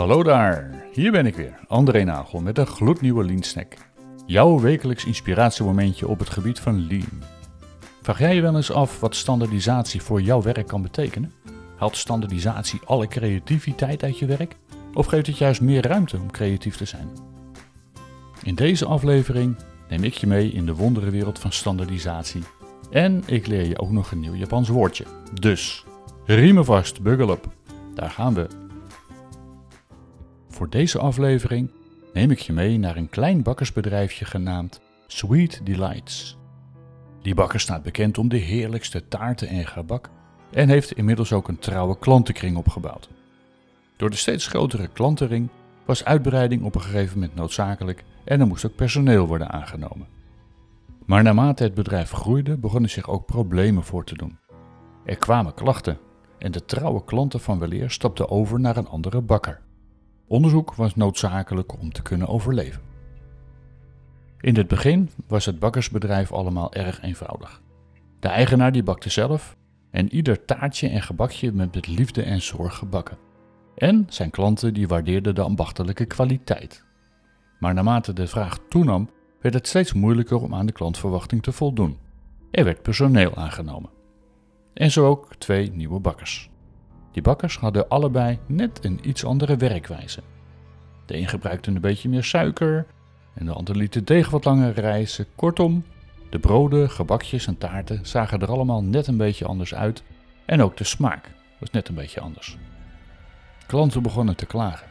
Hallo daar, hier ben ik weer, André Nagel met een gloednieuwe Lean Snack. Jouw wekelijks inspiratiemomentje op het gebied van Lean. Vraag jij je wel eens af wat standaardisatie voor jouw werk kan betekenen? Haalt standaardisatie alle creativiteit uit je werk? Of geeft het juist meer ruimte om creatief te zijn? In deze aflevering neem ik je mee in de wonderenwereld van standaardisatie. En ik leer je ook nog een nieuw Japans woordje. Dus, riemen vast, buckle up. Daar gaan we. Voor deze aflevering neem ik je mee naar een klein bakkersbedrijfje genaamd Sweet Delights. Die bakker staat bekend om de heerlijkste taarten en gebak en heeft inmiddels ook een trouwe klantenkring opgebouwd. Door de steeds grotere klantenring was uitbreiding op een gegeven moment noodzakelijk en er moest ook personeel worden aangenomen. Maar naarmate het bedrijf groeide, begonnen zich ook problemen voor te doen. Er kwamen klachten en de trouwe klanten van weleer stapten over naar een andere bakker. Onderzoek was noodzakelijk om te kunnen overleven. In het begin was het bakkersbedrijf allemaal erg eenvoudig. De eigenaar die bakte zelf en ieder taartje en gebakje met liefde en zorg gebakken. En zijn klanten die waardeerden de ambachtelijke kwaliteit. Maar naarmate de vraag toenam, werd het steeds moeilijker om aan de klantverwachting te voldoen. Er werd personeel aangenomen. En zo ook twee nieuwe bakkers. Die bakkers hadden allebei net een iets andere werkwijze. De een gebruikte een beetje meer suiker en de ander liet de deeg wat langer rijzen. Kortom, de broden, gebakjes en taarten zagen er allemaal net een beetje anders uit en ook de smaak was net een beetje anders. Klanten begonnen te klagen.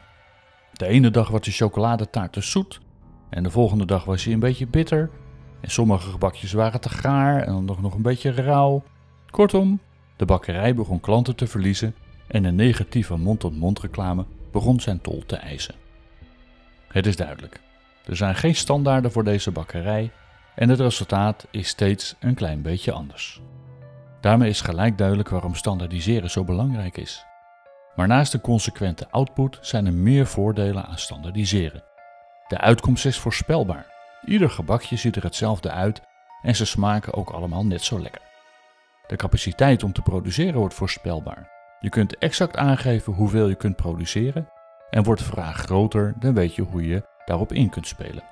De ene dag was de chocoladetaart te zoet en de volgende dag was hij een beetje bitter. En sommige gebakjes waren te gaar en dan nog, nog een beetje rauw. Kortom, de bakkerij begon klanten te verliezen en de negatieve mond-tot-mond reclame begon zijn tol te eisen. Het is duidelijk. Er zijn geen standaarden voor deze bakkerij en het resultaat is steeds een klein beetje anders. Daarmee is gelijk duidelijk waarom standaardiseren zo belangrijk is. Maar naast de consequente output zijn er meer voordelen aan standaardiseren. De uitkomst is voorspelbaar. Ieder gebakje ziet er hetzelfde uit en ze smaken ook allemaal net zo lekker. De capaciteit om te produceren wordt voorspelbaar. Je kunt exact aangeven hoeveel je kunt produceren en wordt de vraag groter, dan weet je hoe je daarop in kunt spelen.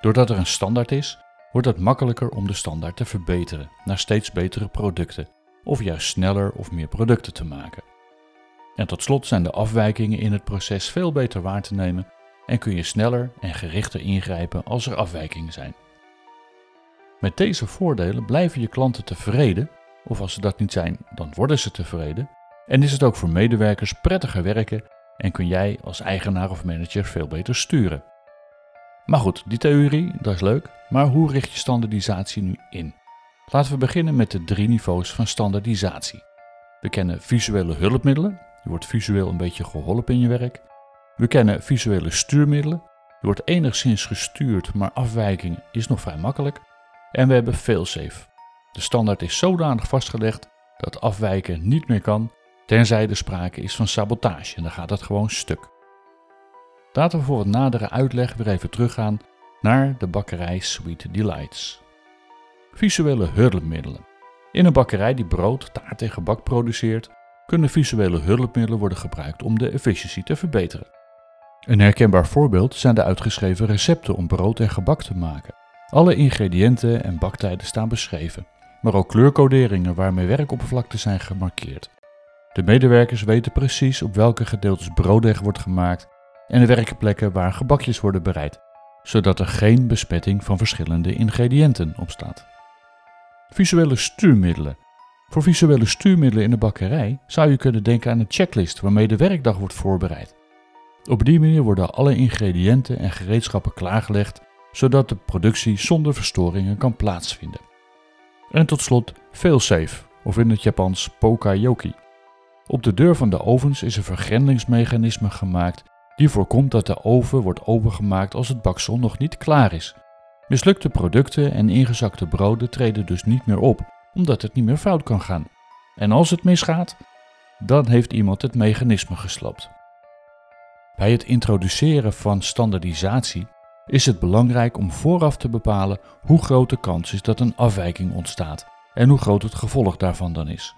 Doordat er een standaard is, wordt het makkelijker om de standaard te verbeteren naar steeds betere producten of juist sneller of meer producten te maken. En tot slot zijn de afwijkingen in het proces veel beter waar te nemen en kun je sneller en gerichter ingrijpen als er afwijkingen zijn. Met deze voordelen blijven je klanten tevreden, of als ze dat niet zijn, dan worden ze tevreden, en is het ook voor medewerkers prettiger werken en kun jij als eigenaar of manager veel beter sturen. Maar goed, die theorie, dat is leuk, maar hoe richt je standaardisatie nu in? Laten we beginnen met de drie niveaus van standaardisatie. We kennen visuele hulpmiddelen, je wordt visueel een beetje geholpen in je werk. We kennen visuele stuurmiddelen, je wordt enigszins gestuurd, maar afwijking is nog vrij makkelijk. En we hebben failsafe. De standaard is zodanig vastgelegd dat afwijken niet meer kan Tenzij er sprake is van sabotage en dan gaat het gewoon stuk. Laten we voor wat nadere uitleg weer even teruggaan naar de bakkerij Sweet Delights. Visuele hulpmiddelen. In een bakkerij die brood, taart en gebak produceert, kunnen visuele hulpmiddelen worden gebruikt om de efficiëntie te verbeteren. Een herkenbaar voorbeeld zijn de uitgeschreven recepten om brood en gebak te maken. Alle ingrediënten en baktijden staan beschreven, maar ook kleurcoderingen waarmee werkoppervlakten zijn gemarkeerd. De medewerkers weten precies op welke gedeeltes brooddeeg wordt gemaakt en de werkplekken waar gebakjes worden bereid, zodat er geen besmetting van verschillende ingrediënten opstaat. Visuele stuurmiddelen. Voor visuele stuurmiddelen in de bakkerij zou je kunnen denken aan een checklist waarmee de werkdag wordt voorbereid. Op die manier worden alle ingrediënten en gereedschappen klaargelegd, zodat de productie zonder verstoringen kan plaatsvinden. En tot slot failsafe, of in het Japans pokayoki. Op de deur van de ovens is een vergrendingsmechanisme gemaakt die voorkomt dat de oven wordt opengemaakt als het baksel nog niet klaar is. Mislukte producten en ingezakte broden treden dus niet meer op, omdat het niet meer fout kan gaan. En als het misgaat, dan heeft iemand het mechanisme gesloopt. Bij het introduceren van standaardisatie is het belangrijk om vooraf te bepalen hoe groot de kans is dat een afwijking ontstaat en hoe groot het gevolg daarvan dan is.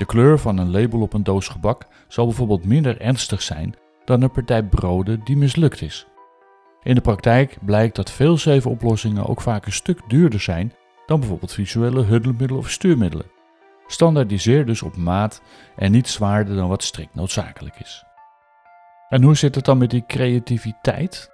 De kleur van een label op een doos gebak zal bijvoorbeeld minder ernstig zijn dan een partij broden die mislukt is. In de praktijk blijkt dat veel oplossingen ook vaak een stuk duurder zijn dan bijvoorbeeld visuele hulpmiddelen of stuurmiddelen. Standaardiseer dus op maat en niet zwaarder dan wat strikt noodzakelijk is. En hoe zit het dan met die creativiteit?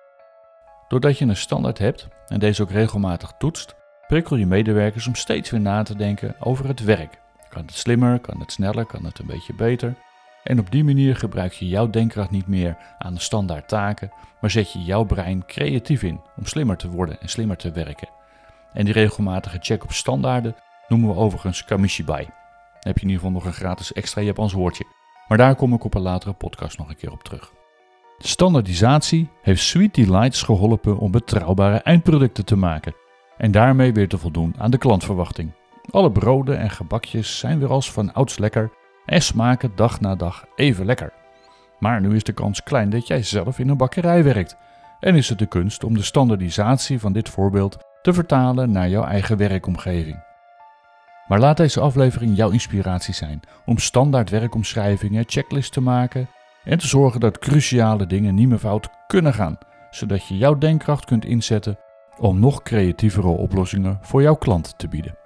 Doordat je een standaard hebt en deze ook regelmatig toetst, prikkel je medewerkers om steeds weer na te denken over het werk. Kan het slimmer, kan het sneller, kan het een beetje beter? En op die manier gebruik je jouw denkkracht niet meer aan de standaard taken, maar zet je jouw brein creatief in om slimmer te worden en slimmer te werken. En die regelmatige check op standaarden noemen we overigens kamishibai. Dan heb je in ieder geval nog een gratis extra Japans woordje. Maar daar kom ik op een latere podcast nog een keer op terug. De standaardisatie heeft Sweet Delights geholpen om betrouwbare eindproducten te maken en daarmee weer te voldoen aan de klantverwachting. Alle broden en gebakjes zijn weer als van ouds lekker en smaken dag na dag even lekker. Maar nu is de kans klein dat jij zelf in een bakkerij werkt en is het de kunst om de standaardisatie van dit voorbeeld te vertalen naar jouw eigen werkomgeving. Maar laat deze aflevering jouw inspiratie zijn om standaard werkomschrijvingen, checklists te maken en te zorgen dat cruciale dingen niet meer fout kunnen gaan, zodat je jouw denkkracht kunt inzetten om nog creatievere oplossingen voor jouw klant te bieden.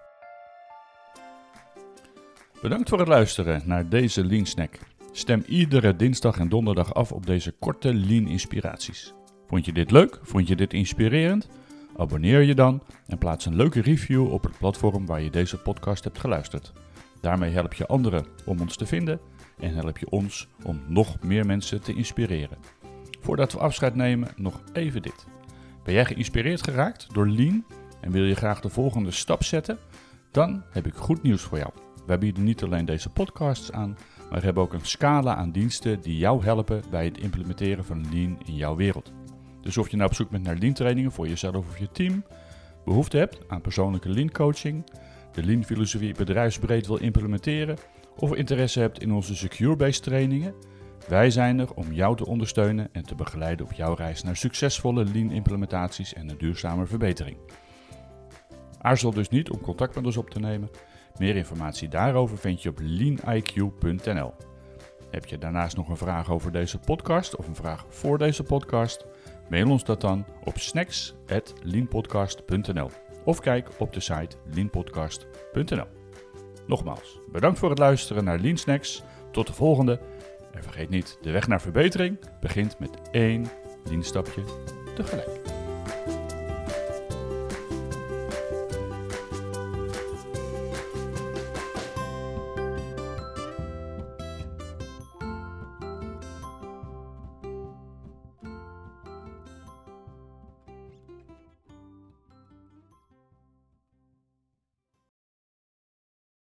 Bedankt voor het luisteren naar deze Lean Snack. Stem iedere dinsdag en donderdag af op deze korte Lean inspiraties. Vond je dit leuk? Vond je dit inspirerend? Abonneer je dan en plaats een leuke review op het platform waar je deze podcast hebt geluisterd. Daarmee help je anderen om ons te vinden en help je ons om nog meer mensen te inspireren. Voordat we afscheid nemen, nog even dit. Ben jij geïnspireerd geraakt door Lean en wil je graag de volgende stap zetten? Dan heb ik goed nieuws voor jou. Wij bieden niet alleen deze podcasts aan, maar hebben ook een scala aan diensten die jou helpen bij het implementeren van Lean in jouw wereld. Dus of je nou op zoek bent naar Lean trainingen voor jezelf of je team, behoefte hebt aan persoonlijke Lean coaching, de Lean filosofie bedrijfsbreed wil implementeren of interesse hebt in onze secure-based trainingen, wij zijn er om jou te ondersteunen en te begeleiden op jouw reis naar succesvolle Lean implementaties en een duurzame verbetering. Aarzel dus niet om contact met ons op te nemen. Meer informatie daarover vind je op leaniq.nl. Heb je daarnaast nog een vraag over deze podcast of een vraag voor deze podcast? Mail ons dat dan op snacks.leanpodcast.nl of kijk op de site leanpodcast.nl. Nogmaals, bedankt voor het luisteren naar Lean Snacks. Tot de volgende. En vergeet niet, de weg naar verbetering begint met één Lean stapje tegelijk.